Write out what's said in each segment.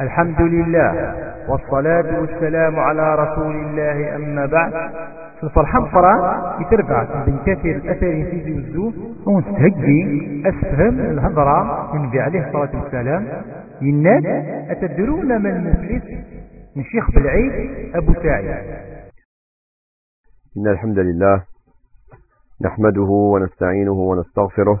الحمد لله والصلاة والسلام على رسول الله أما بعد. الفرحة مفرة يترفع من كثير الأثر في زوزو ونستهجي أسفهم الهضرة من عليه الصلاة والسلام. يناد أتدرون من المفلس؟ من شيخ بالعيد أبو سعيد. إن الحمد لله نحمده ونستعينه ونستغفره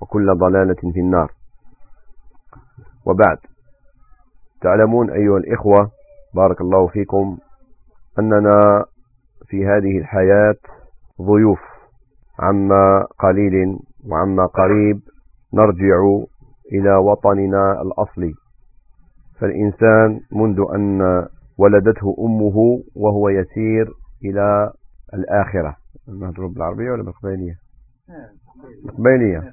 وكل ضلالة في النار. وبعد. تعلمون أيها الإخوة بارك الله فيكم أننا في هذه الحياة ضيوف. عما قليل وعما قريب نرجع إلى وطننا الأصلي. فالإنسان منذ أن ولدته أمه وهو يسير إلى الآخرة. المهدرب بالعربية ولا بالقبيلية قبيلية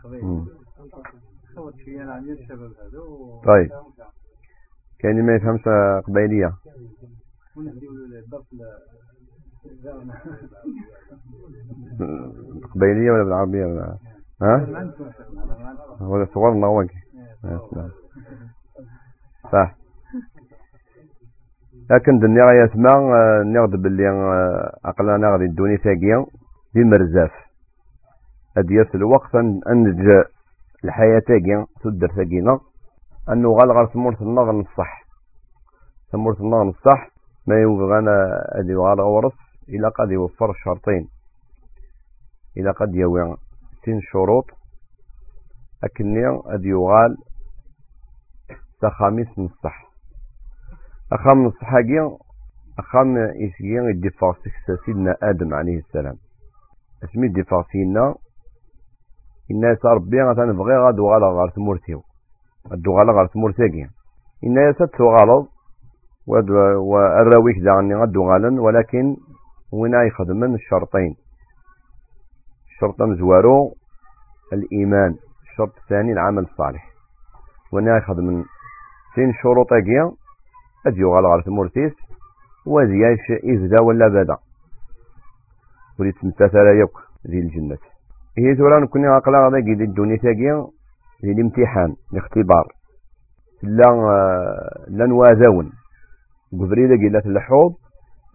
طيب. كان ما يفهمش قبيلية. قبيلية ولا بالعربية؟ ولا ها هو صور الله وجه صح. لكن دنيا يسمع نغد باللي أقلنا غادي الدوني ثاقية ياس الوقت أنج الحياة تاقي تدر تاقينا أنه غال غال ثمورة النغ نصح. ثمورة النغ نصح. ما يبغى أنا أدي غال غورس إلا قد يوفر شرطين إلا قد يوي سين شروط. أكني أدي يغال تخاميس نصح. أخام نصحاقي أخام إسيان الدفاع سيدنا آدم عليه السلام. الناس ربي غتنبغي غادو غالا غار تمورتيو غادو غالا غار تمورتاكي الناس تغالط والراويك داغني غادو غالا ولكن وين يخدمن الشرطين. الشرط مزوارو. الإيمان. الشرط الثاني العمل الصالح. وين يخدمن فين شروط اكيا ادي غالا غار تمورتيس وزياش إزدا ولا بدا. وليت متثلا يوك ذي الجنة. هي تورا نكوني عقلا غدا قيد الدنيا تاقيا في الامتحان الاختبار لا لا نوازاون قبريدا قيلات الحوض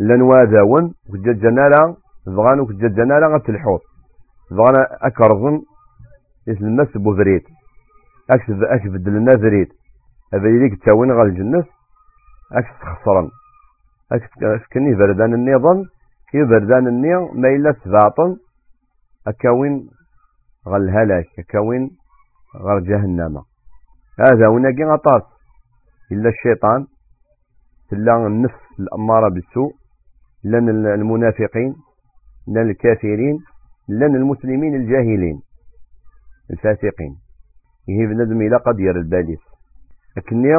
لا نوازاون وجد جنالا بغان وجد جنالا غت الحوض. بغان أكرزن اسم المس بوفريد اكسب اكسب لنا فريد ابيليك تاوين غال الجنة إكس خسرا إكس كني بردان النظام كي بردان النية ما إلا سباطن. أكاوين غل هلاك أكاوين غر جهنم. هذا ونقي غطاس إلا الشيطان إلا النفس الأمارة بالسوء لن المنافقين لن الكافرين لن المسلمين الجاهلين الفاسقين. يهي بندم إلى قد ير الباليس. لكني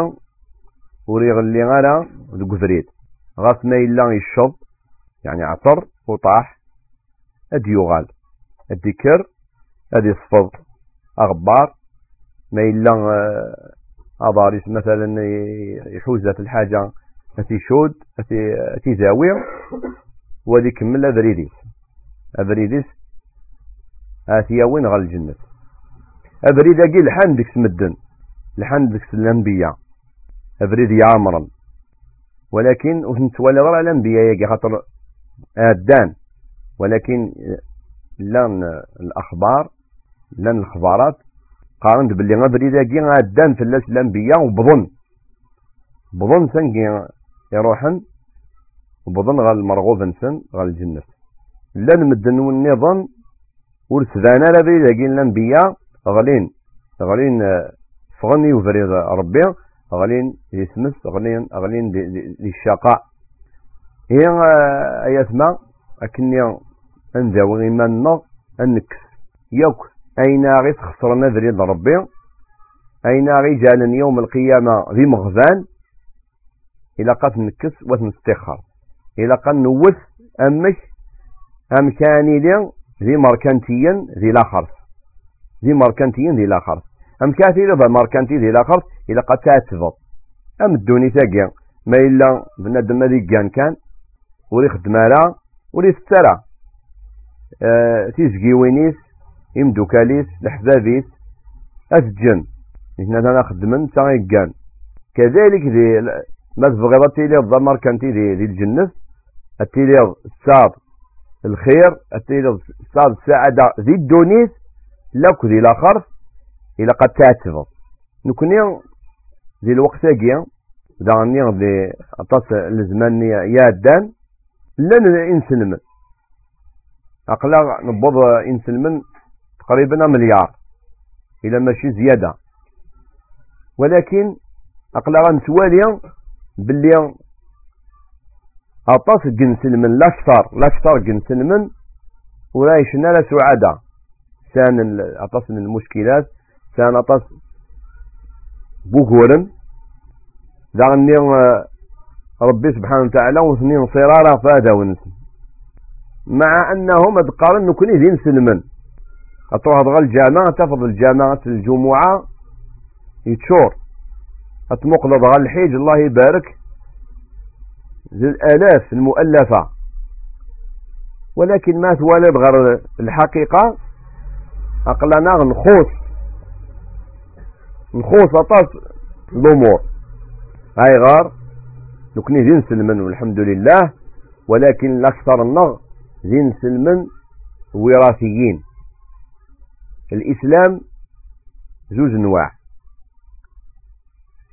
وريغ اللي غالا فريد غاس ما إلا يشط يعني عطر وطاح أد الذكر هذه الصفض أغبار ما إلا أضاريس مثلا يحوز ذات الحاجة أتي شود أتي, زاوية ودي كمل أبريديس. أبريديس آتي وين غال الجنة؟ أبريد أقي لحان ديك سمدن لحان ديك الأنبياء. أبريد يعمرا ولكن وانت ولا غير الأنبياء يجي خاطر آدان. ولكن لأن الأخبار لأن الأخبارات قارنت باللي غادري ذاكي غادان في الناس الأنبياء وبظن. بظن سنكي يروحن وبظن غال المرغوب نسن غال الجنة. لأن مدن والنظام ورسدانا لا بريد ذاكي الأنبياء غالين. غالين فغني وفريد ربي غالين يسمس غالين غالين للشقاء هي اياسما أكني أنزاوي إيماننا أنكس يوك أين غي تخسرنا ذريد ربي؟ أين غي جعلن يوم القيامة ذي مغفان إلا قد نكس وتنستخر إلا قد نوث أمش أمكاني لي ذي مركنتيا ذي الآخر ذي مركنتيا ذي الآخر أمكانتي ذي مركنتي ذي الآخر إلا قد تعتفض أم الدوني تاقيا ما إلا بنادم ذي كان كان. سترى أه تيزقي وينيس إمدوكاليس لحبابيس أسجن. إحنا أنا خدمن كان كذلك ذي ما تبغيض تيليض ضمر كانتي ذي ذي الجنة التيليض الساد الخير التيليض الساد السعادة ذي الدونيس لك ذي الآخر إلى قد تعتبر. نكوني ذي الوقت أجي دعني ذي أطاس الزمان يادان لن إنسلم أقلا نبض إنسلم تقريبا مليار. إلى ماشي زيادة. ولكن أقلا نتوالي باللي أطاس جنسلمن لا شطار لا شطار جنسلمن ولا يشنا لا سعادة. سان أطاس من المشكلات. سان أطاس بوكورن دعني ربي سبحانه وتعالى وثنين صرارة فادا ونسن مع أنهم أدقارن نكون ذين سلمن أطروح أضغى الجامعة تفضل الجامعة الجمعة. يتشور. أتمقلض أضغى الحيج الله يبارك. ذي الآلاف المؤلفة. ولكن ما توالد غير الحقيقة؟ أقلنا نخوص. نخوص أطاس الأمور. هاي غار. نكني ذي نسلمن والحمد لله. ولكن الأكثر النغ. ذي نسلمن وراثيين. الإسلام زوج نواع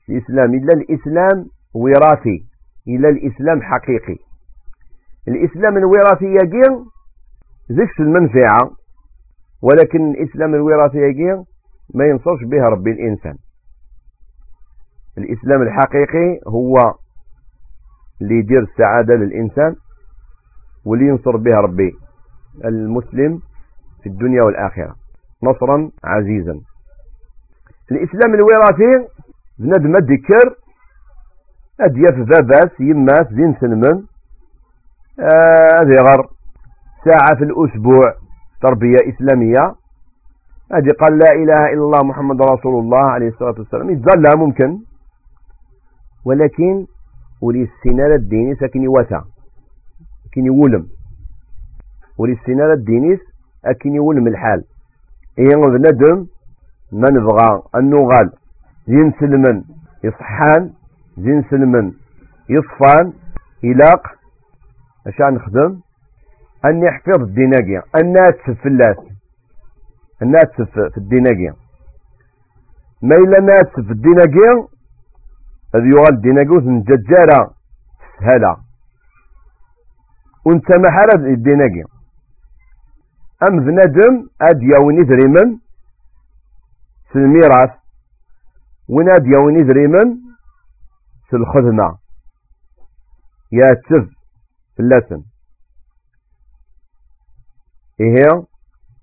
الإسلام إلا الإسلام وراثي إلا الإسلام حقيقي. الإسلام الوراثي يجي ذكس المنفعة ولكن الإسلام الوراثي يجي ما ينصرش بها ربي الإنسان. الإسلام الحقيقي هو اللي يدير السعادة للإنسان واللي ينصر بها ربي. المسلم في الدنيا والآخرة. نصرا عزيزا. الإسلام الوراثي بنادم الذكر أدياف باباس يماس دين سلمن هذه آه غر ساعة في الأسبوع تربية إسلامية. هذه قال لا إله إلا الله محمد رسول الله عليه الصلاة والسلام. يتظل ممكن. ولكن ولي السنالة الديني ساكن يواسع. كين يولم. ولي السنالة الدينيس أكين يولم الحال. إيه بندم ما نبغى. النغال زين سلمن. يصحان زين سلمن. يصفان يلاق عشان نخدم؟ أني أحفظ الديناقية أنها تسف في أنها تسف في الديناقية ما إلا أنها تسف في الديناقية هذا يغال الديناقية نججارة سهلة. وانت ما حرد الديناقية أم بنادم أد يوني دريمن في الميراث وناد يوني دريمن في الخدمة يا تف في اللسن إيه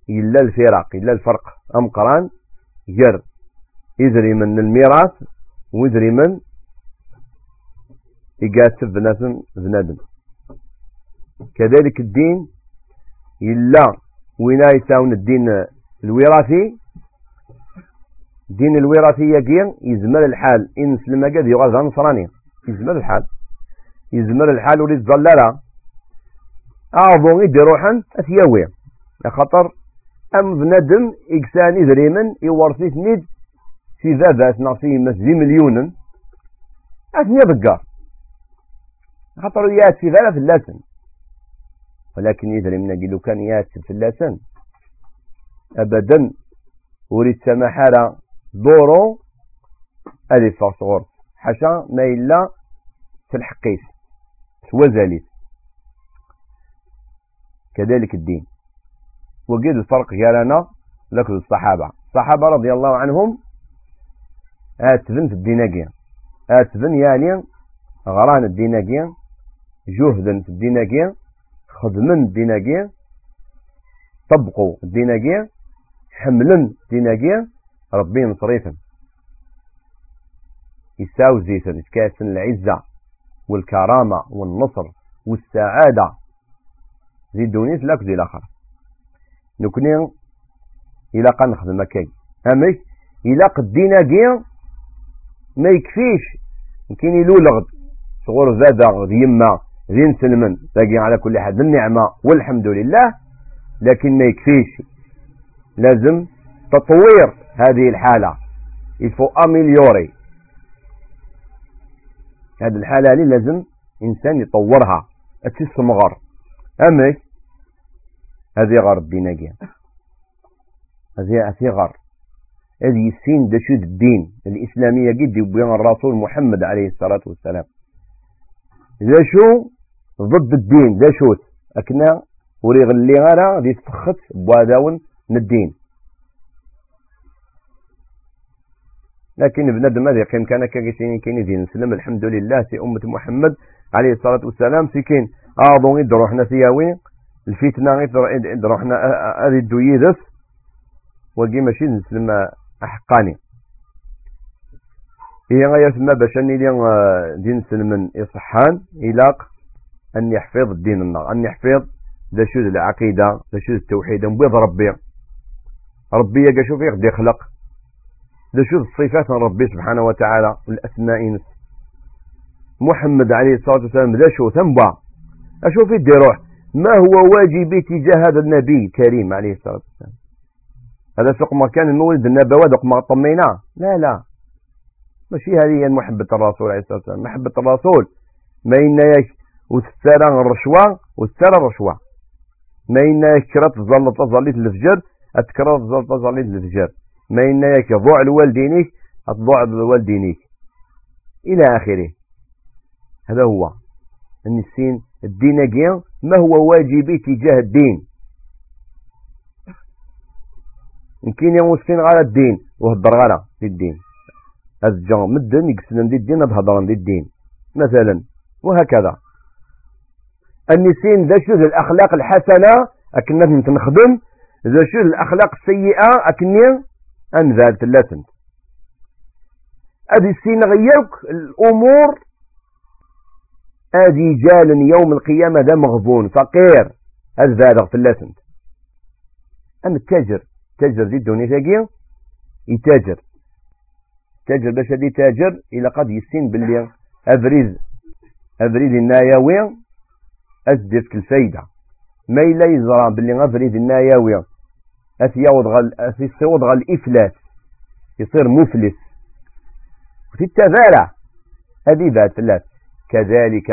إلا الفرق إلا الفرق. أم قران؟ جر. يدري من الميراث ويدري من يقاتف بنادم بنادم. كذلك الدين إلا وينا يساون الدين الوراثي. دين الوراثية كي يزمر الحال. إن سلم قد يغاز نصراني. يزمر الحال. يزمر الحال ولي تظللا أعظم يدي روحا أثياوي خطر أم بندم إكساني ذريمن يورثي ثنيد في ذابات نعطيه مسجي مليون. أثنيا بقار خطر يأت في في اللسن ولكن يدري من قلو كان يات في اللسن أبدا وريد سماحة دورو ألف صغر. حاشا ما إلا في الحقيس توزاليت كذلك الدين. وقيد الفرق لنا لك الصحابة. الصحابة رضي الله عنهم آتفن في الديناقية. آتفن يعني غران الديناقية جهدا في الديناقية. خدمن الديناقية طبقوا الديناقية حملن الديناقية ربي مصريفا يساو زيتا يتكاسن العزة والكرامة والنصر والسعادة. زي الدونيس لاك زي الآخر. نكوني إلا قد نخدم هكاي أمك إلا قدينا كي ما يكفيش. يمكن يلولغ صغور زادا يما. ذي نسلمن باقي على كل حد النعمة والحمد لله لكن ما يكفيش. لازم تطوير هذه الحالة. Faut améliorer. هذه الحالة اللي لازم إنسان يطورها. التسمغر أمك هذه غار الدين هذه هذه غار هذه السين دشود الدين الإسلامية قد يبين الرسول محمد عليه الصلاة والسلام. ذا شو ضد الدين ذا شوت. أكنا وريغ اللي غارة ذي تفخت بواداون الدين. لكن بنادم هذا يقيم كان كاين كاين دين. نسلم الحمد لله في أمة محمد عليه الصلاة والسلام. سكين أعظم إد روحنا ثياوي الفتنة إد روحنا هذه الدويدس وقي ماشي نسلم أحقاني. هي غاية ما باش أني دين سلمن إصحان إلاق. أن يحفظ الدين النار أن يحفظ ذا شوز العقيدة ذا شوز التوحيد نبيض ربي. ربي يقى شوف يقدر يخلق ذا شوز الصفات ربي سبحانه وتعالى والأسماء محمد عليه الصلاة والسلام ذا شو ثنبع أشوف يدي روح. ما هو واجبي تجاه هذا النبي الكريم عليه الصلاة والسلام؟ هذا سوق ما كان المولد النبوة دوق ما طمينا. لا لا. ماشي هذه هي محبة الرسول عليه الصلاة والسلام. محبة الرسول. ما إنك وتسارى الرشوة وتسارى الرشوة. ما إنك كرات تظل تظليت الفجر أتكرر تظل تظليت الفجر. ما إنك ضوع الوالدينيك أتضوع الوالدينيك. إلى آخره. هذا هو. أن السين الدين ما هو واجبي تجاه الدين؟ يمكن مسلم على الدين وهدر غلا في الدين الجان مدن يقسلن دي الدين بهضران دي الدين مثلا وهكذا. النسين ذا شو الأخلاق الحسنة أكنا نخدم ذا شو الأخلاق السيئة أكني أنذال ثلاثة هذه السين غيرك الأمور. هذه جال يوم القيامة ذا مغبون فقير. هذا ثلاثة أما التاجر تاجر. دي الدنيا يتاجر. تاجر باش هادي تاجر إلا قد يسين باللي. أفريز. أفريز الناياوي أزدف الفايدة ما إلا يزرع باللي أفريز الناياوي. أثيوض غال أثيوض غال الإفلاس. يصير مفلس. في التفارع هذه بعد ثلاث. كذلك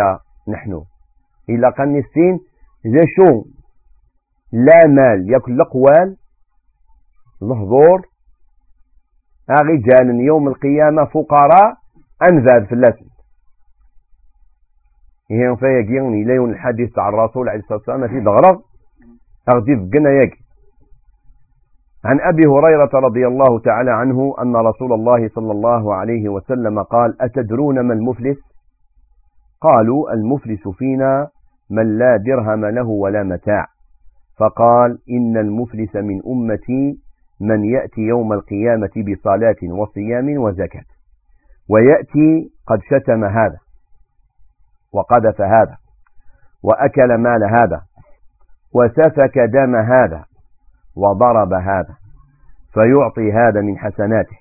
نحن. إلا قد السين إذا شو؟ لا مال. يأكل الأقوال. الهضور. رجال يوم القيامة فقراء. أنذاد في اللسن هي فيا جيني ليون الحديث عن الرسول عليه الصلاة والسلام في ضغرغ أغدي بقنا يجي عن أبي هريرة رضي الله تعالى عنه أن رسول الله صلى الله عليه وسلم قال أتدرون ما المفلس؟ قالوا المفلس فينا من لا درهم له ولا متاع. فقال إن المفلس من أمتي من يأتي يوم القيامة بصلاة وصيام وزكاة. ويأتي قد شتم هذا. وقذف هذا وأكل مال هذا وسفك دم هذا وضرب هذا فيعطي هذا من حسناته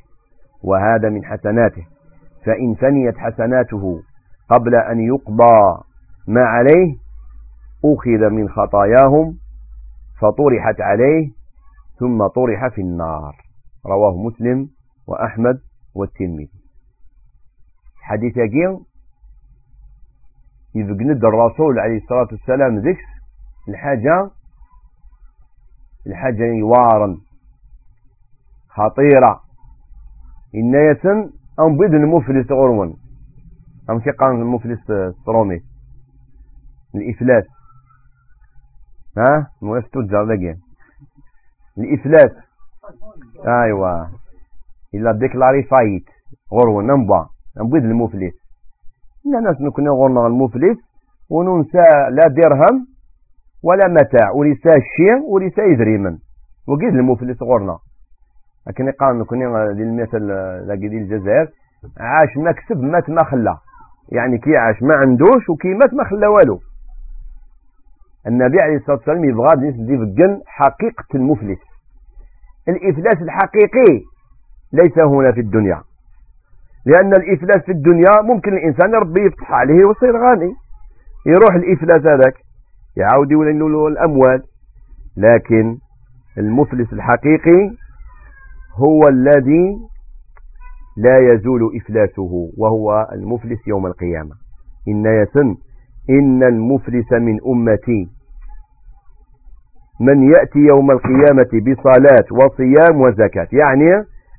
وهذا من حسناته فإن فنيت حسناته قبل أن يقضى ما عليه أخذ من خطاياهم فطرحت عليه ثم طرح في النار. رواه مسلم وأحمد والترمذي. حديث يقين يذقند الرسول عليه الصلاة والسلام ذكس الحاجة الحاجة يوارا خطيرة إن يسن أم بيد المفلس غرون أم قان المفلس سترومي الإفلاس ها؟ مويستو الجردقين الإفلاس أيوة. إلا ديكلاري فايت غرو نمبا نبيد المفلس. إن ناس نكون غرنا المفلس وننسى لا درهم ولا متاع وليس شيء وليس يدريمن وقيد المفلس غرنا لكن قال نكون دي المثل لاقي الجزائر عاش مكسب مات ما خلى. يعني كي عاش ما عندوش وكي مات ما خلى والو. النبي عليه الصلاة والسلام يبغى يفقن حقيقة المفلس. الإفلاس الحقيقي ليس هنا في الدنيا. لأن الإفلاس في الدنيا ممكن الإنسان ربي يفتح عليه ويصير غني. يروح الإفلاس هذاك يعاود يولي له الأموال. لكن المفلس الحقيقي هو الذي لا يزول إفلاسه وهو المفلس يوم القيامة. إن يسن إن المفلس من أمتي. من يأتي يوم القيامة بصلاة وصيام وزكاة يعني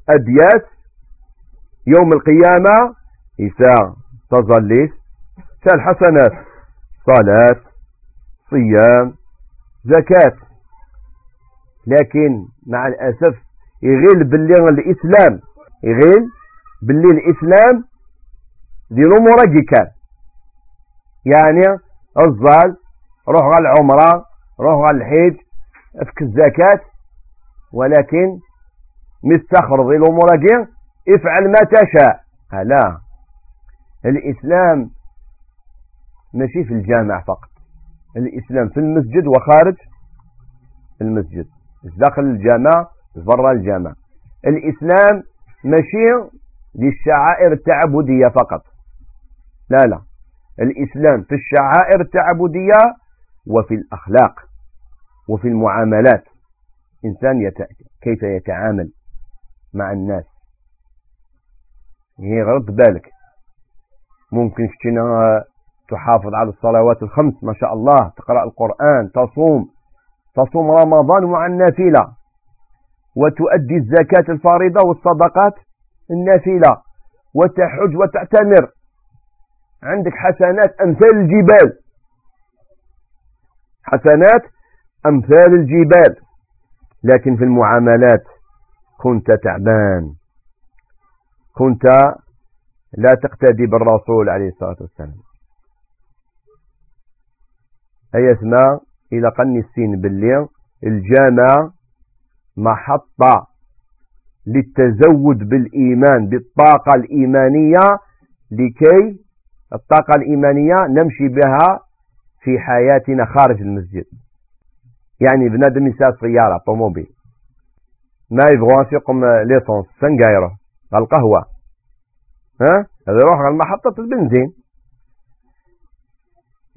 أدياس يوم القيامة إساء تظليس الحسنات صلاة صيام زكاة. لكن مع الأسف يغيل باللي الإسلام يغيل باللي الإسلام دي الأمور كان يعني الظال روح على العمرة روح على الحج أفك الزكاة ولكن مستخرج الأمور افعل ما تشاء. لا. الإسلام ماشي في الجامع فقط. الإسلام في المسجد وخارج المسجد. داخل الجامع برا الجامع. الإسلام ماشي للشعائر التعبدية فقط. لا لا. الإسلام في الشعائر التعبدية وفي الأخلاق وفي المعاملات. إنسان يت... كيف يتعامل مع الناس؟ هي غلط بالك ممكن كنا تحافظ على الصلوات الخمس ما شاء الله تقرأ القرآن تصوم. تصوم رمضان مع النافلة. وتؤدي الزكاة الفارضة والصدقات النافلة. وتحج وتعتمر. عندك حسنات أمثال الجبال. حسنات أمثال الجبال. لكن في المعاملات كنت تعبان. كنت لا تقتدي بالرسول عليه الصلاة والسلام. أي اسماء إلى قني السين باللي الجامع محطة للتزود بالإيمان بالطاقة الإيمانية لكي الطاقة الإيمانية نمشي بها في حياتنا خارج المسجد. يعني بنادم يساس سيارة طوموبيل. ما يبغوا يقوم ليسونس سنقايره القهوة. ها؟ هذا يروح على محطة البنزين.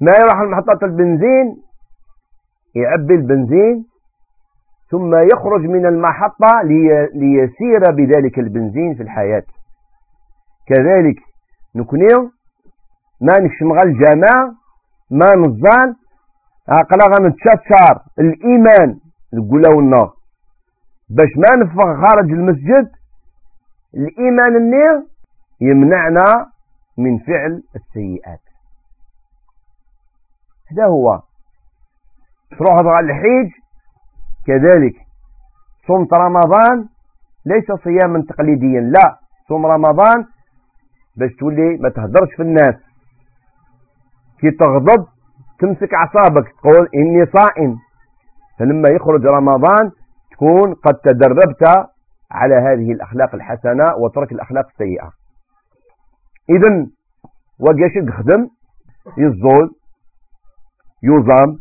ما يروح على محطة البنزين؟ يعبي البنزين ثم يخرج من المحطة ليسير بذلك البنزين في الحياة. كذلك نكونيو ما نشمغ الجماعة ما نظان عقلا غنتشاتشار الإيمان نقول النار. باش ما نفغ خارج المسجد الإيمان النير يمنعنا من فعل السيئات. هذا هو. تروح على الحيج كذلك صمت رمضان ليس صياما تقليديا لا صوم رمضان باش تولي ما تهدرش في الناس. كي تغضب تمسك أعصابك تقول إني صائم. فلما يخرج رمضان تكون قد تدربت على هذه الأخلاق الحسنة وترك الأخلاق السيئة. اذا وقاش خدم يزول يوزام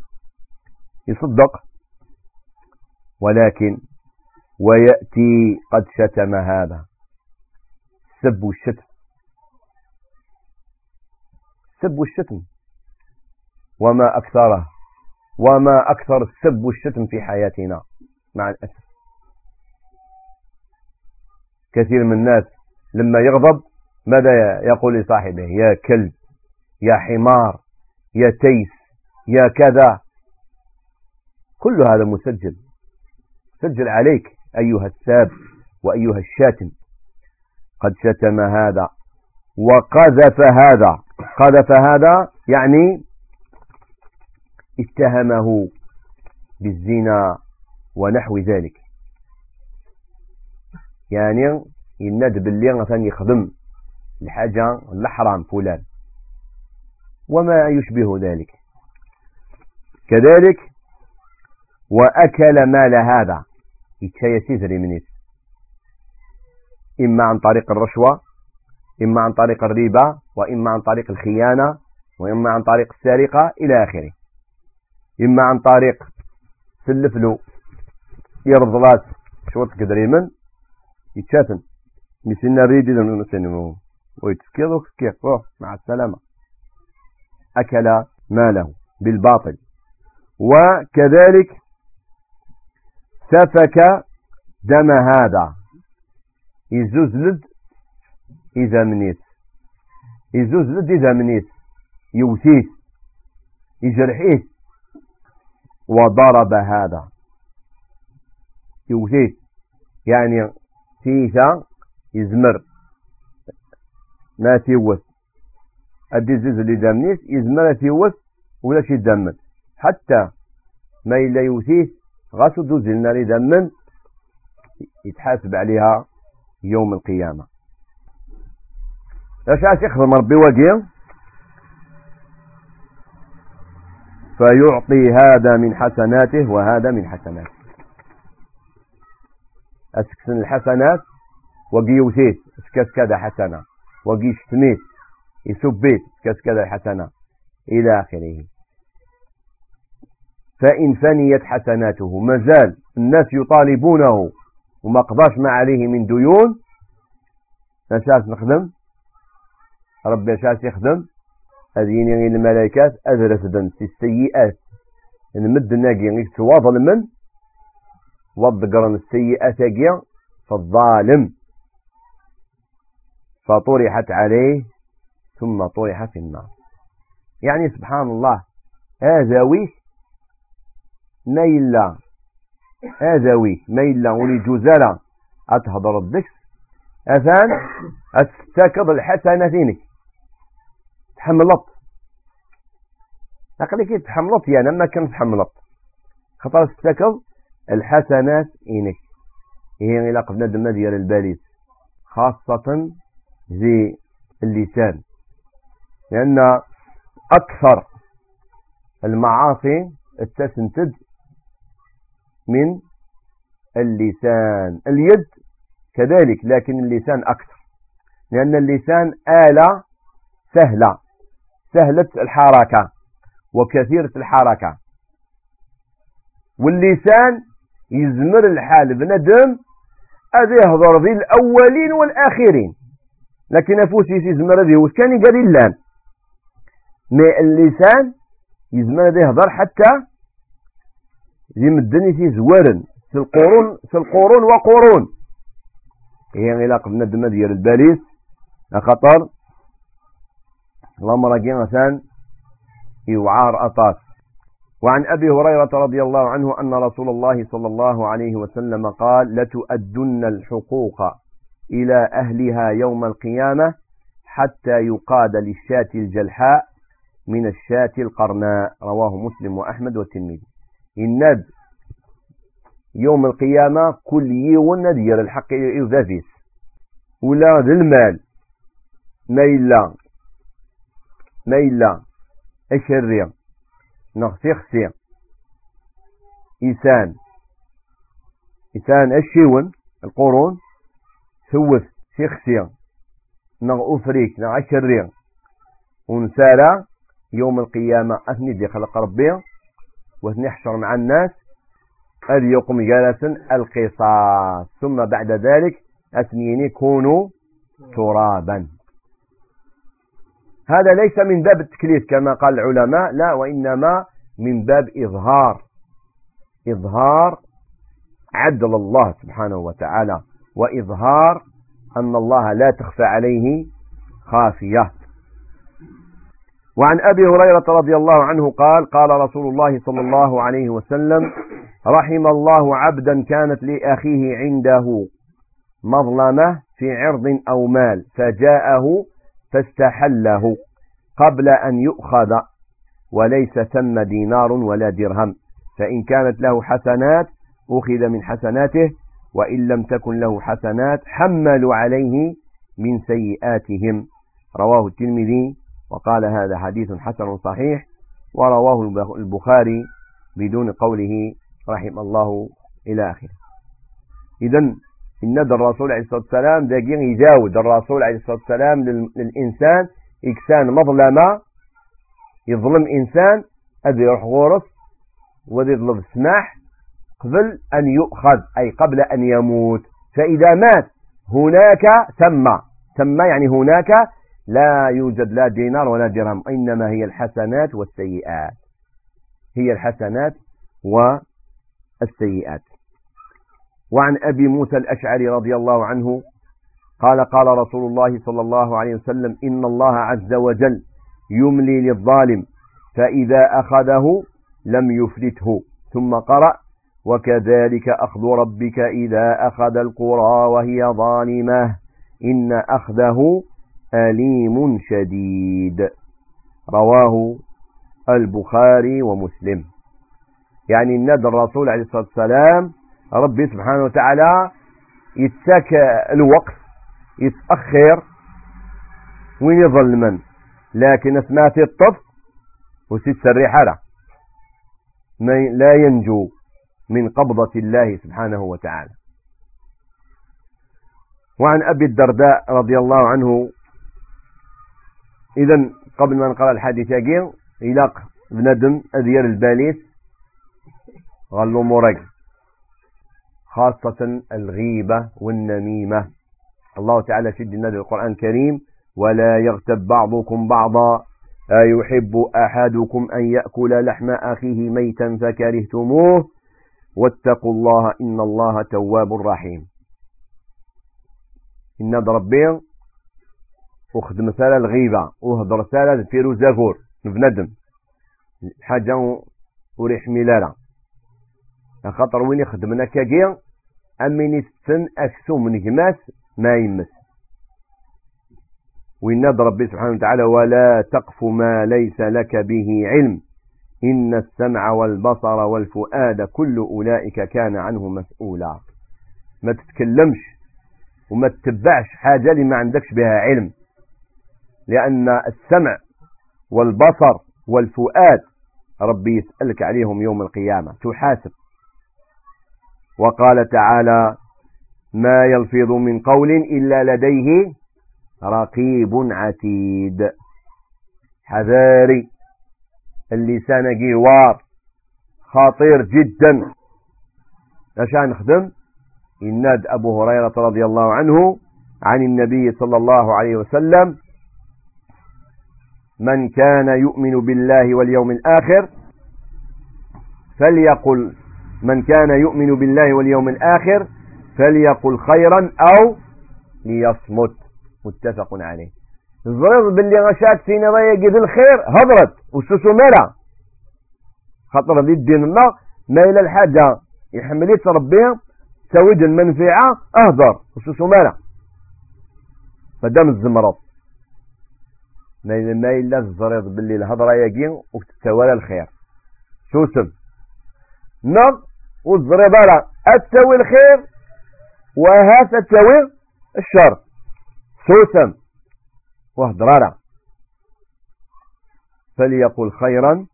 يصدق ولكن ويأتي قد شتم هذا. سب الشتم. سب الشتم. وما أكثره. وما أكثر السب والشتم في حياتنا. مع الأسف. كثير من الناس لما يغضب ماذا يقول لصاحبه؟ يا كلب يا حمار يا تيس يا كذا. كل هذا مسجل سجل عليك أيها الساب وأيها الشاتم. قد شتم هذا وقذف هذا. قذف هذا يعني اتهمه بالزنا ونحو ذلك. يعني يند باللي مثلا يخدم الحاجة الحرام فلان. وما يشبه ذلك. كذلك وأكل مال هذا. يتشاي سيزري منيس إما عن طريق الرشوة إما عن طريق الربا وإما عن طريق الخيانة وإما عن طريق السرقة إلى آخره. إما عن طريق سلف له يرض راس شوط قدريمن يتشاتن مسنا ريدي لنو نسنمو ويتسكيض وكسكيض مع السلامة أكل ماله بالباطل وكذلك سفك دم هذا يزوزلد إذا منيت يزوزلد إذا منيت يوتيه يجرحيه وضرب هذا يوتيه يعني تيثا يزمر ما تيوث أدي زوز اللي دامنيس يزمر تيوث ولا شي دمن. حتى ما إلا يوثيه غاسو دوز لنا دمن يتحاسب عليها يوم القيامة. أش عاش يخدم ربي وجيه فيعطي هذا من حسناته وهذا من حسناته. أسكسن الحسنات وقي وثيت اسكس كذا حسنة وقي شتميت يسبيت اسكس كذا حسنة إلى آخره. فإن فنيت حسناته مازال الناس يطالبونه وما قضاش ما عليه من ديون. نشاس نخدم. ربي شاس يخدم. هذين الملائكات أدرس في السيئات. نمد ناقي تواضل من وضقرن السيئات أجيا فالظالم. فطرحت عليه ثم طرح في النار. يعني سبحان الله هذا ويش؟ نيلا هذا وي ميلا ولي جوزالا أتهضر الدكس؟ أثان أتستاكض الحسنة فينك. تحملط أقلك تحملط يعني ما كان تحملط خطر استكض الحسنات إنك. هي إلى قبل دم ديال الباليس خاصة ذي اللسان. لأن أكثر المعاصي التسنتد من اللسان. اليد كذلك لكن اللسان أكثر. لأن اللسان آلة سهلة. سهلة الحركة وكثيرة الحركة. واللسان يزمر الحال بندم هذا يهضر ذي الأولين والآخرين. لكن أفوسي يزمر ذي وكان يقال اللام ما اللسان يزمر ذي يهضر حتى يمدني في زوارن في القرون في القرون وقرون. هي إلى قبل ندم ديال الباريس خطر اللهم راجي مثلا يوعار أطاس. وعن أبي هريرة رضي الله عنه أن رسول الله صلى الله عليه وسلم قال لتؤدن الحقوق إلى أهلها يوم القيامة حتى يقاد للشاة الجلحاء من الشاة القرناء رواه مسلم وأحمد والترمذي. الند يوم القيامة كل يوم ندير الحق يذافيس ولا ذي المال. ما إلا. ما إلا. أشري نغسي خسي إنسان إنسان أشيون القرون. ثوث سيخسي نغ أفريك نغ أشري ونسارا يوم القيامة أثني دي خلق ربي. ونحشر مع الناس. أذ يقوم جالسا القصاص. ثم بعد ذلك أثنين كونوا ترابا. هذا ليس من باب التكليف كما قال العلماء لا وإنما من باب إظهار. إظهار عدل الله سبحانه وتعالى وإظهار أن الله لا تخفى عليه خافية. وعن أبي هريرة رضي الله عنه قال قال رسول الله صلى الله عليه وسلم رحم الله عبدا كانت لأخيه عنده مظلمة في عرض أو مال فجاءه فاستحله قبل أن يؤخذ وليس ثم دينار ولا درهم فإن كانت له حسنات أخذ من حسناته وإن لم تكن له حسنات حملوا عليه من سيئاتهم. رواه الترمذي وقال هذا حديث حسن صحيح ورواه البخاري بدون قوله رحم الله إلى آخره. إذا إن الرسول عليه الصلاة والسلام داقين يجاود الرسول عليه الصلاة والسلام للإنسان إكسان مظلمة يظلم إنسان أدي يروح غورس وذي يظلم السماح قبل أن يؤخذ أي قبل أن يموت. فإذا مات هناك ثم ثم يعني هناك لا يوجد لا دينار ولا درهم إنما هي الحسنات والسيئات. هي الحسنات والسيئات. وعن أبي موسى الأشعري رضي الله عنه قال قال رسول الله صلى الله عليه وسلم إن الله عز وجل يملي للظالم فإذا أخذه لم يفلته ثم قرأ وكذلك أخذ ربك إذا أخذ القرى وهي ظالمة إن أخذه أليم شديد رواه البخاري ومسلم يعني الند الرسول عليه الصلاة والسلام ربي سبحانه وتعالى يتساك الوقت يتأخر وين يظل من. لكن اسمات الطف وستسري حالة لا ينجو من قبضة الله سبحانه وتعالى. وعن أبي الدرداء رضي الله عنه إذا قبل ما نقرأ الحديث يقين إلاق بندم أذير الباليس غلو مرق خاصة الغيبة والنميمة. الله تعالى شد النبي القرآن الكريم ولا يغتب بعضكم بعضا أيحب أحدكم أن يأكل لحم أخيه ميتا فكرهتموه؟ واتقوا الله إن الله تواب رحيم. إن ربي وخد مثال الغيبة وهضر رسالة فيرو زافور بندم حاجة وريح ملالة خاطر وين يخدمنا كاكي أمين السن أكسو من جماس ما يمس. وإن ربي سبحانه وتعالى ولا تقف ما ليس لك به علم. إن السمع والبصر والفؤاد كل أولئك كان عنه مسؤولا. ما تتكلمش وما تتبعش حاجة اللي ما عندكش بها علم. لأن السمع والبصر والفؤاد ربي يسألك عليهم يوم القيامة. تحاسب. وقال تعالى ما يلفظ من قول إلا لديه رقيب عتيد. حذاري. اللسان جوار. خطير جدا. عشان نخدم. يناد أبو هريرة رضي الله عنه عن النبي صلى الله عليه وسلم. من كان يؤمن بالله واليوم الآخر فليقل من كان يؤمن بالله واليوم الآخر فليقل خيرا أو ليصمت. متفق عليه. الظرف باللي غشات فينا ضيق الخير هضرت وسوسو ملا خطر ذي الدين الله ما إلى الحاجة. يحمليت ربي سويد المنفعة أهدر وسوسو ملا فدام الزمرض. ما إلا الزريض باللي الهضرة يقين وتتوالى الخير. سوسم نض والزريضة أتسوي الخير وهات تسوي الشر. سوسم وهدرارا فليقل خيرا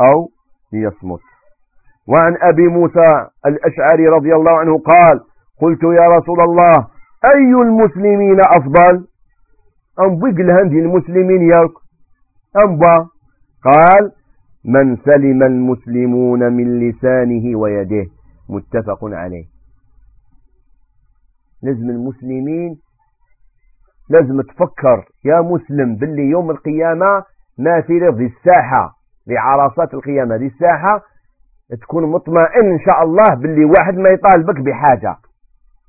أو ليصمت. وعن أبي موسى الأشعري رضي الله عنه قال قلت يا رسول الله أي المسلمين أفضل؟ أنبق الهندي المسلمين ياك؟ أنبا قال من سلم المسلمون من لسانه ويده. متفق عليه. لازم المسلمين لازم تفكر يا مسلم باللي يوم القيامة ما في ذي الساحة لعرصات القيامة ذي الساحة تكون مطمئن إن شاء الله باللي واحد ما يطالبك بحاجة.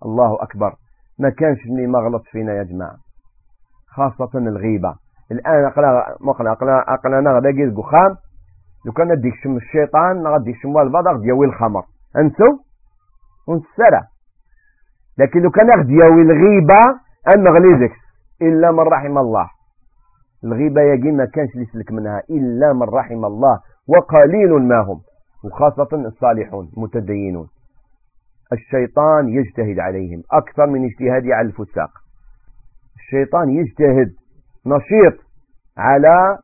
الله أكبر. ما كانش اللي ما غلط فينا يا جماعة. خاصة الغيبة. الآن أقلا أقلا أقلا نغدا قيد قخام لو كان نديك شم الشيطان نغديك شم البضغ ديوي الخمر. أنتو؟ ونسرع لكن لو كان ديوي الغيبة أن غليزك إلا من رحم الله. الغيبة يجي ما كانش يسلك منها. إلا من رحم الله. وقليل ما هم. وخاصة الصالحون متدينون الشيطان يجتهد عليهم. أكثر من اجتهادي على الفساق. الشيطان يجتهد نشيط على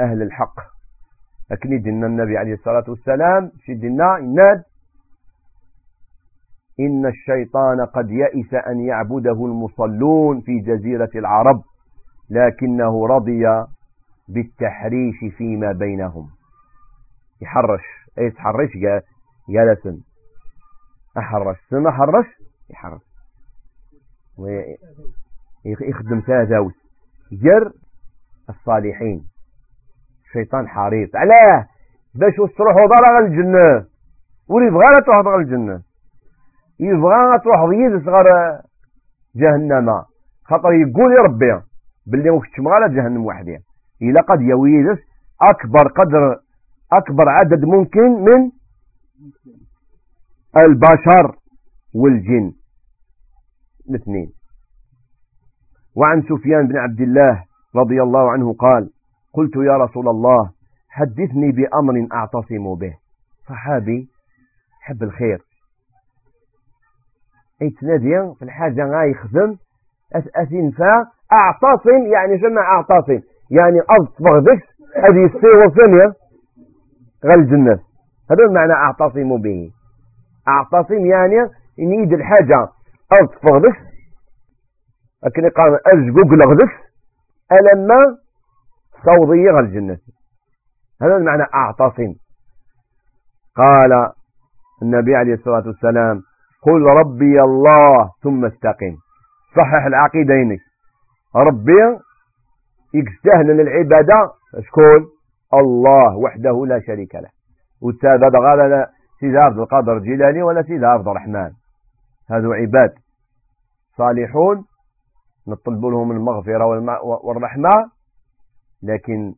أهل الحق. لكن يدنا النبي عليه الصلاة والسلام. شدنا يناد إن الشيطان قد يئس أن يعبده المصلون في جزيرة العرب لكنه رضي بالتحريش فيما بينهم. يحرش. اي تحرش جالسا أحرش. ثم حرش؟ يحرش. ويخدم تازاوس جر الصالحين. الشيطان حريص علاه. باش تروح ضرع الجنة. ويبغى تروح ضرع الجنة. يبغى تروح ضيز صغر جهنم. خاطر يقول يا ربي باللي وكتش مغالا جهنم وحدي. إلا قد يويدس أكبر قدر أكبر عدد ممكن من البشر والجن. الاثنين. وعن سفيان بن عبد الله رضي الله عنه قال قلت يا رسول الله حدثني بأمر أعتصم به. صحابي حب الخير. ايتنادي في الحاجة غاي يخدم أثنفا أعتصم يعني جمع أعتصم. يعني أصبغ بك هذه السيوة ثانية غير الجنة. هذا المعنى أعتصم به. أعتصم يعني إن يد الحاجة أصبغ بك لكن قال أرجقوك لغدك ألما صوضي غير الجنة. هذا المعنى أعتصم قال النبي عليه الصلاة والسلام قل ربي الله ثم استقم. صحح العقيدين. ربي يستهل العبادة شكون الله وحده لا شريك له. والتابع قال سيد عبد القادر الجيلاني ولا سيد عبد الرحمن. هذو عباد. صالحون نطلب لهم المغفرة والرحمة. لكن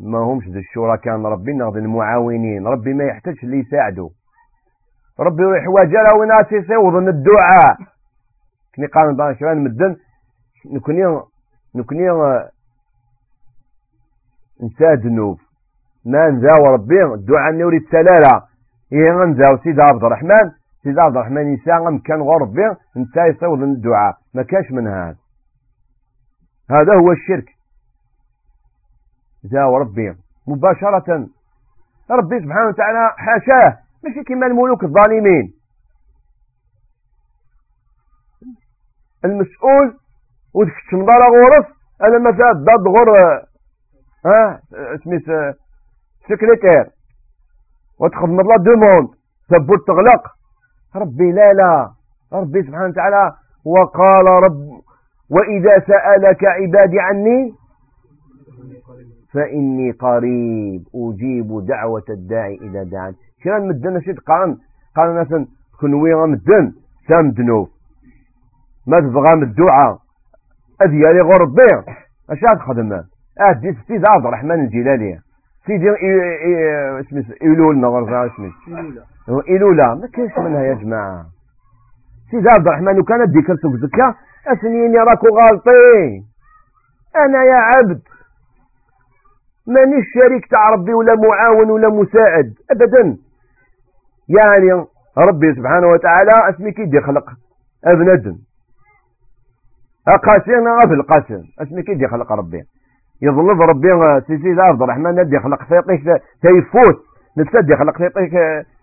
ما همش ذي الشركاء ربي ناخذ المعاونين ربي ما يحتاجش اللي يساعدوا ربي يحواج له وناس يصوض من الدعاء كني قال بان شبان مدن نكوني نكوني نسى ذنوب. ما نزاو ربي الدعاء نوري التلالة هي نزاو سيد عبد الرحمن. سيد عبد الرحمن يساء كان غير ربي انت يصوض الدعاء ما كانش من هذا. هذا هو الشرك. زاو ربي مباشرة. ربي سبحانه وتعالى حاشاه ماشي كما الملوك الظالمين. المسؤول ودك تنضر غورس أنا ما زاد ضد غور ها؟ سميت سكرتير وتخدم الله دوموند ثبوت تغلق ربي لا لا. ربي سبحانه وتعالى وقال رب وإذا سألك عبادي عني فإني قريب أجيب دعوة الداعي إذا دعان. كان مدن؟ شد قان قال مثلا كنوي مدن سام دنوف ما تبغى من الدعاء. أذيالي غور الضيع أش خدمه أدي سيدي عبد الرحمن الجلالي. سيدي اسمه إيلول نغرزها اسمه إيلولا ما كاينش منها يا جماعة. سيدي عبد الرحمن وكان ديك في زكا أسنيني راكو غالطين. أنا يا عبد. مانيش شريك تاع ربي ولا معاون ولا مساعد أبدا. يعني ربي سبحانه وتعالى اسمي كيدي خلق ابن قاسين غف القاسم اسمي كيدي خلق ربي. يظل ربي سيدي عبد الرحمن ندي خلق فيقيك تيفوت نتسدي خلق فيقيك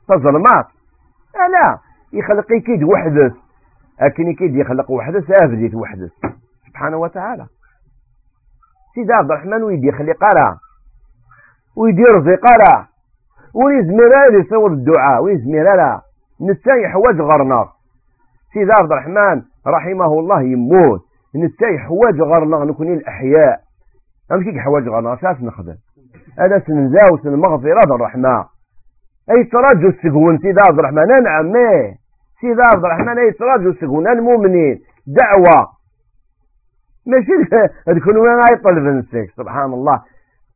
تظلمات لا يخلق كيد وحدث لكن كيد يخلق وحدث افديت وحدث سبحانه وتعالى. سيدي عبد الرحمن ويدي يخلق قرا ويدير زي قرا ويزمر يصور الدعاء ويزمر لا نتاي حواج غرنا سيدي عبد الرحمن رحمه الله يموت. نتاي حواج غرنا نكوني الأحياء. أمشي حواج غرنا؟ ساس نخدم؟ أنا سنزاو سنمغفرة الرحمة أي تراجو السجون سيدي عبد الرحمن نعم سيدي عبد الرحمن أي تراجو السجون المؤمنين دعوة. ماشي تكونوا وين يطلب سبحان الله.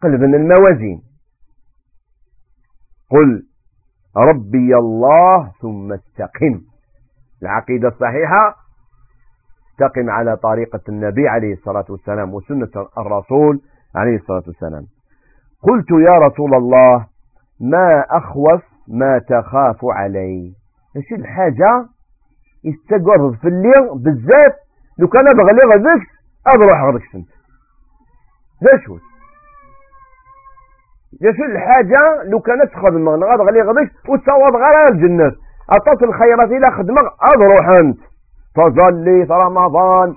قلب الموازين. قل ربي الله ثم استقم. العقيدة الصحيحة استقم على طريقة النبي عليه الصلاة والسلام وسنة الرسول عليه الصلاة والسلام. قلت يا رسول الله ما أخوف ما تخاف علي. إيش الحاجة؟ يستقر في الليل بالذات. لو كان بغلي غذك أبروح غذك سنت ليش يشو الحاجة؟ لو كانت تخدم نغاد غلي غديش وتصوض غير الجنة أطاس الخيرات إلى خدمة أضروح أنت. تصلي في رمضان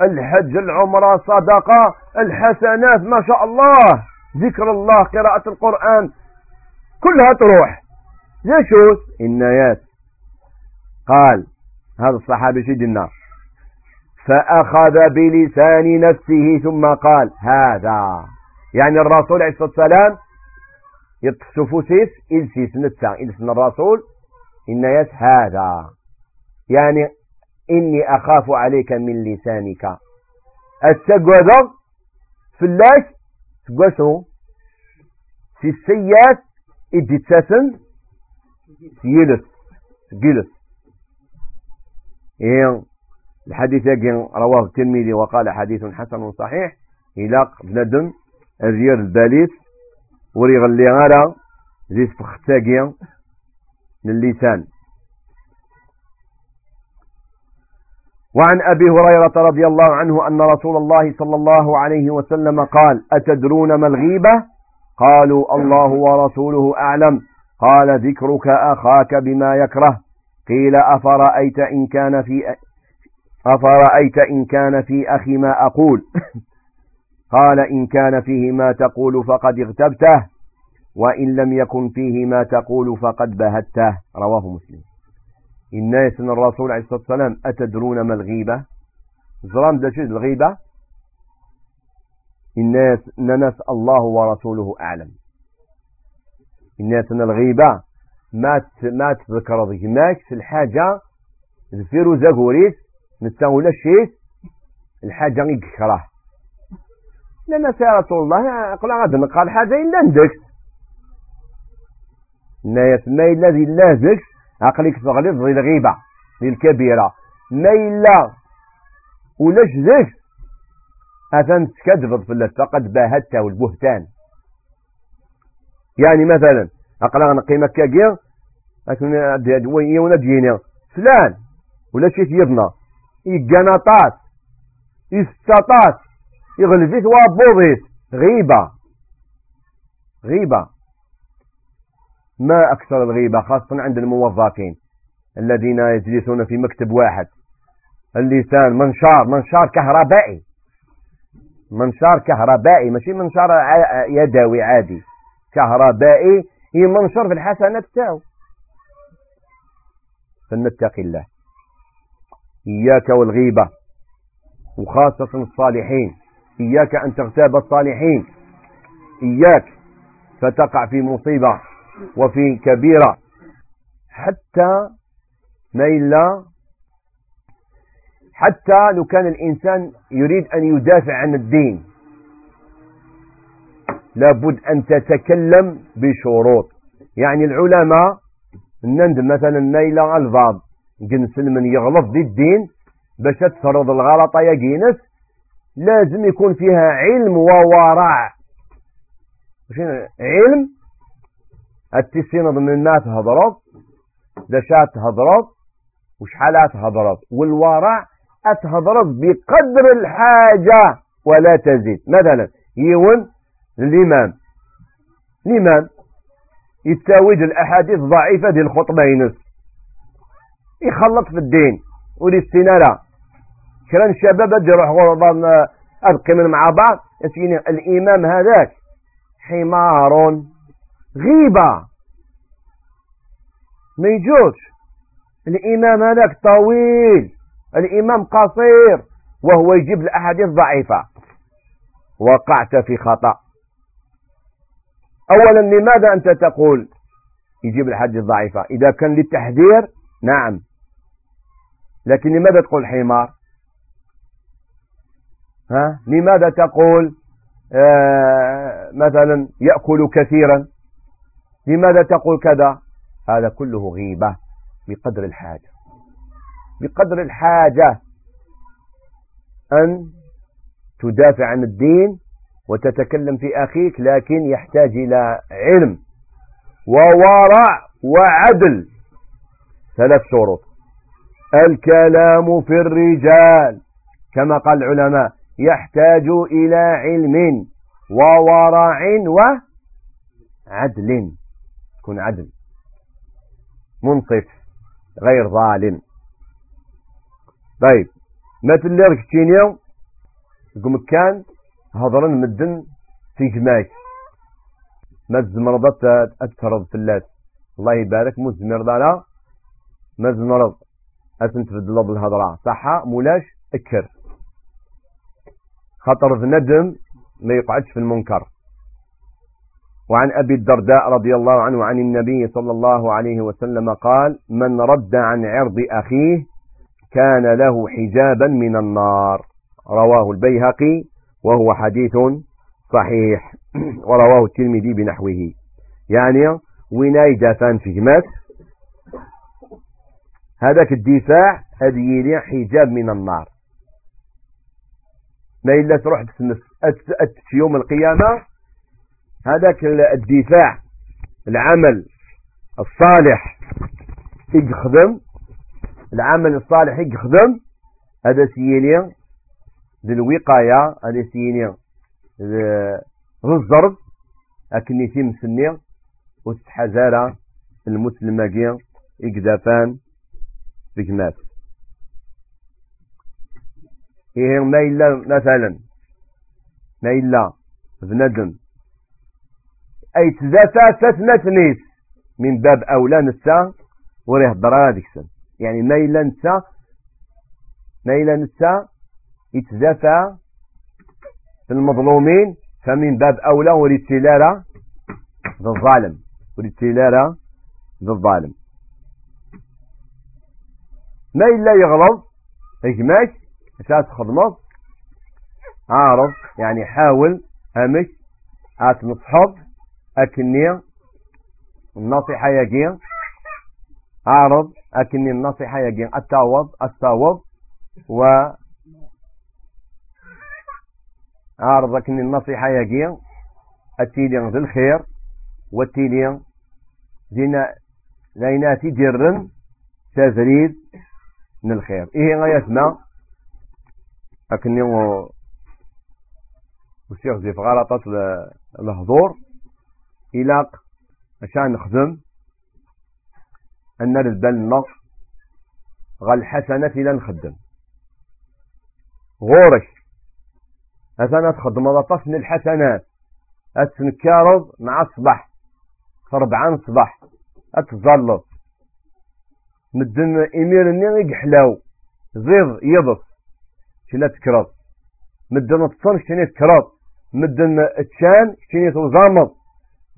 الحج العمرة صدقة الحسنات ما شاء الله. ذكر الله قراءة القرآن. كلها تروح. ليش النيات قال هذا الصحابي سيدنا فأخذ بلسان نفسه ثم قال هذا. يعني الرسول عليه الصلاة والسلام يتصف سيس إلسيس نتسا إلسن الرسول إن يس هذا. يعني إني أخاف عليك من لسانك. السجوة فلاش تقوسو. في السيات إدي تساسن سيلس جلس إيه الحديث رواه الترمذي وقال حديث حسن صحيح إلى أزير الباليس وري غلي غالا زيت فختاقيا للسان وعن أبي هريرة رضي الله عنه أن رسول الله صلى الله عليه وسلم قال أتدرون ما الغيبة؟ قالوا الله ورسوله أعلم. قال ذكرك أخاك بما يكره. قيل أفرأيت إن كان في أفرأيت إن كان في أخي ما أقول؟ قال إن كان فيه ما تقول فقد اغتبته وإن لم يكن فيه ما تقول فقد بهته. رواه مسلم. الناس من الرسول عليه الصلاة والسلام أتدرون ما الغيبة؟ زرام شيء الغيبة؟ الناس ننس الله ورسوله أعلم. الناس من الغيبة ما ما تذكر في الحاجة زفيرو زغوريس نتساوي الشيء الحاجة يكره لما يا رسول الله قل غادي نقال حاجة إلا ندك لا يسمى الذي لا ذك عقلك تغلط ذي الغيبة ذي الكبيرة. ما إلا ولاش ذك أثن تكذب في الله فقد باهته والبهتان يعني مثلا أقلا نقيمك كاكيا لكن وين جينا فلان. ولا شي يبنى يقناطات يستطات يغلفيت وابوضيت غيبة. غيبة. ما أكثر الغيبة خاصة عند الموظفين الذين يجلسون في مكتب واحد. اللسان منشار منشار كهربائي. منشار كهربائي ماشي منشار يدوي عادي. كهربائي يمنشر في الحسنات تاعو فلنتقي الله. إياك والغيبة. وخاصة الصالحين. إياك أن تغتاب الصالحين إياك فتقع في مصيبة وفي كبيرة حتى ما إلا حتى لو كان الإنسان يريد أن يدافع عن الدين لابد أن تتكلم بشروط. يعني العلماء نند مثلا نيلا ألفاظ جنس من يغلط ضد الدين باش تفرض الغلطة يا جينس لازم يكون فيها علم وورع علم. التسين من ما تهضرب دشات تهضرب وشحالات تهضرب والورع أتهضرب بقدر الحاجة ولا تزيد. مثلا يون الإمام. الإمام يتاوج الأحاديث ضعيفة دي الخطبة ينس. يخلط في الدين. والاستنارة كرا الشباب بدي يروح أبقي من مع بعض. يسيني الإمام هذاك حمار غيبة. ما يجوش. الإمام هذاك طويل. الإمام قصير. وهو يجيب الأحاديث ضعيفة. وقعت في خطأ. أولا لماذا أنت تقول يجيب الحديث ضعيفة؟ إذا كان للتحذير نعم. لكن لماذا تقول حمار؟ ها؟ لماذا تقول آه مثلا يأكل كثيرا؟ لماذا تقول كذا؟ هذا كله غيبة بقدر الحاجة. بقدر الحاجة أن تدافع عن الدين وتتكلم في أخيك لكن يحتاج إلى علم وورع وعدل. ثلاث شروط. الكلام في الرجال كما قال العلماء يحتاج إلى علم وورع وعدل. تكون عدل. منصف. غير ظالم. طيب. مثل اللي ركتينيو مكان هضرن مدن في جماك ما تزمرض أتفرض في اللات. الله يبارك مو زمير دانا ما زمرض أتن تبدل بالهضرة. صحة مولاش أكر. خطر في ندم ما يقعدش في المنكر. وعن أبي الدرداء رضي الله عنه عن النبي صلى الله عليه وسلم قال من رد عن عرض أخيه كان له حجابا من النار رواه البيهقي وهو حديث صحيح. ورواه الترمذي بنحوه. يعني وين دافان في جمات هذاك الدفاع هذه حجاب من النار. ما إلا تروح تسنس في يوم القيامة. هذاك الدفاع العمل الصالح يخدم. العمل الصالح يخدم. هذا سيلي للوقاية هذا سيلي للزرب. أكن يتم سني وتتحزارة المسلمة إقدافان بجمات إيه ما إلا مثلا ما إلا بندم أي تزاتا تثنتنيس من باب أولى نسا وريه سن يعني ما إلا نسا ما إلا نسا يتزافى المظلومين فمن باب أولى وريد تلارة بالظالم. وريد تلارة بالظالم. ما إلا يغلظ إجماش أساس خدمة عارض يعني حاول همش نصحب أكني النصيحة يجي أعرض أكني النصيحة يجي التعوض التعوض و أعرض أكني النصيحة يجي التيلين ذي الخير والتيلين زينا ليناتي جرن تزريد من الخير. إيه غايتنا أكني وشيخ زي فغالطة الهضور إلاق عشان نخدم أن بالنص غا الحسنة إلى نخدم. غورك أثناء تخدم من الحسنات. أتنكارض مع الصباح فربعان صباح. أتظلط. مدن إمير النيغ يحلاو زيض يضف. شنا تكرض مدن الطرش شنا تكرض مدن التشان شنا توزامض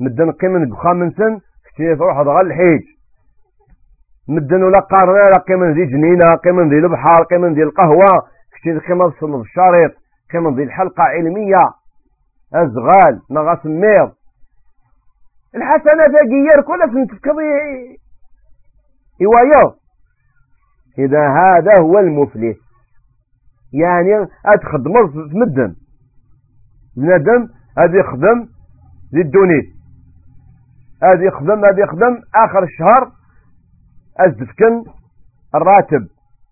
مدن قيمن بخام سن تروح هذا الحيج؟ مدن ولا قارنا لا قيمن ذي جنينة قيمن ذي البحر قيمن ذي القهوة كتير قيمن في الشريط قيمن ذي الحلقة علمية أزغال نغاس ميض. الحسنة تاقير كلها سنتفكضي إيوايو إذا هذا هو المفلس يعني أتخدم في مدن. بنادم هذا يخدم ذي الدونيت هذا يخدم هذا يخدم آخر الشهر أزدفكن الراتب.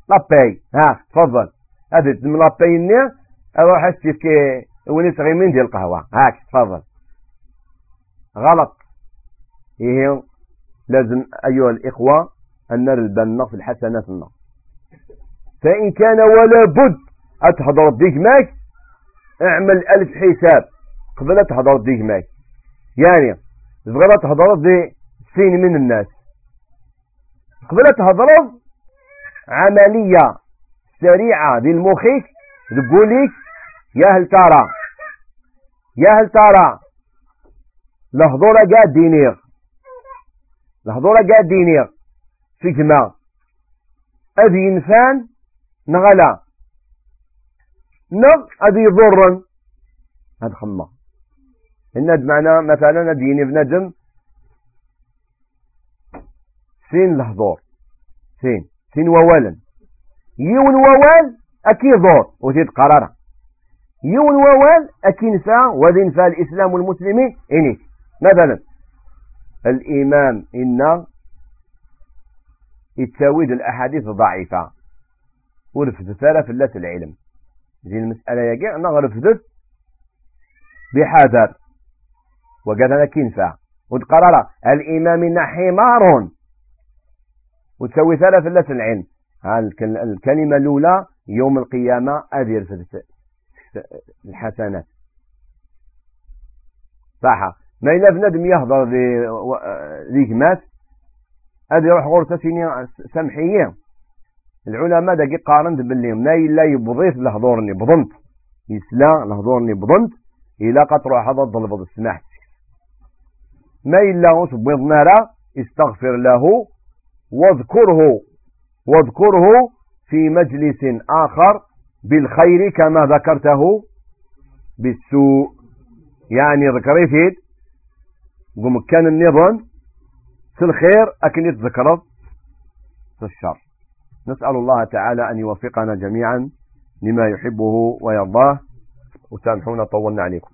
لاباي. ها تفضل. هذا تم لاباي النية أروح أشتيك وني تغيمين ديال القهوة. هاك تفضل. غلط. إيه لازم أيها الإخوة أن نرد في الحسنات فإن كان ولا بد أتهضر ديك ماك؟ اعمل ألف حساب. قبل تهضر ديك ماك. يعني تبغى تهضر دي سين من الناس. قبل تهضر عملية سريعة للمخيك تقوليك يا هل ترى؟ يا هل ترى؟ لهضورة قاد دينير. لهضورة قاد دينير. في جماع أذي إنسان نغلا. نغ أذي يضرن هذا خمّة الند معنا مثلا ديني بنجم سين لحظور سين. سين ووالا يون ووال أكي ضور. وزيد قرارة. يون ووال أكي نفا وذي الإسلام والمسلمين. إني. مثلا. الإمام إن يتساويد الأحاديث ضعيفة. ورفض ثلاث العلم. زي المسألة يجي أنا غرفضت بحذر. وقال أنا كنفع وتقرر الإمام حمار. وتسوي ثلاث لس العلم الكلمة الأولى يوم القيامة أدير في الحسنات. صح ما إلا بنادم يهضر ذيك مات. هذا يروح غور تسيني سمحية. العلماء داكي قارنت باللي ما إلا يبضيت لهضورني بضنت. يسلا لهضورني بضنت. إلا قطروا هذا الضلبض السماح. ما إلا تبيض نارا استغفر له واذكره. واذكره في مجلس آخر بالخير كما ذكرته بالسوء. يعني ذكريت قم كان النظام في الخير أكن يتذكر في الشر. نسأل الله تعالى أن يوفقنا جميعا لما يحبه ويرضاه. وسامحونا طولنا عليكم.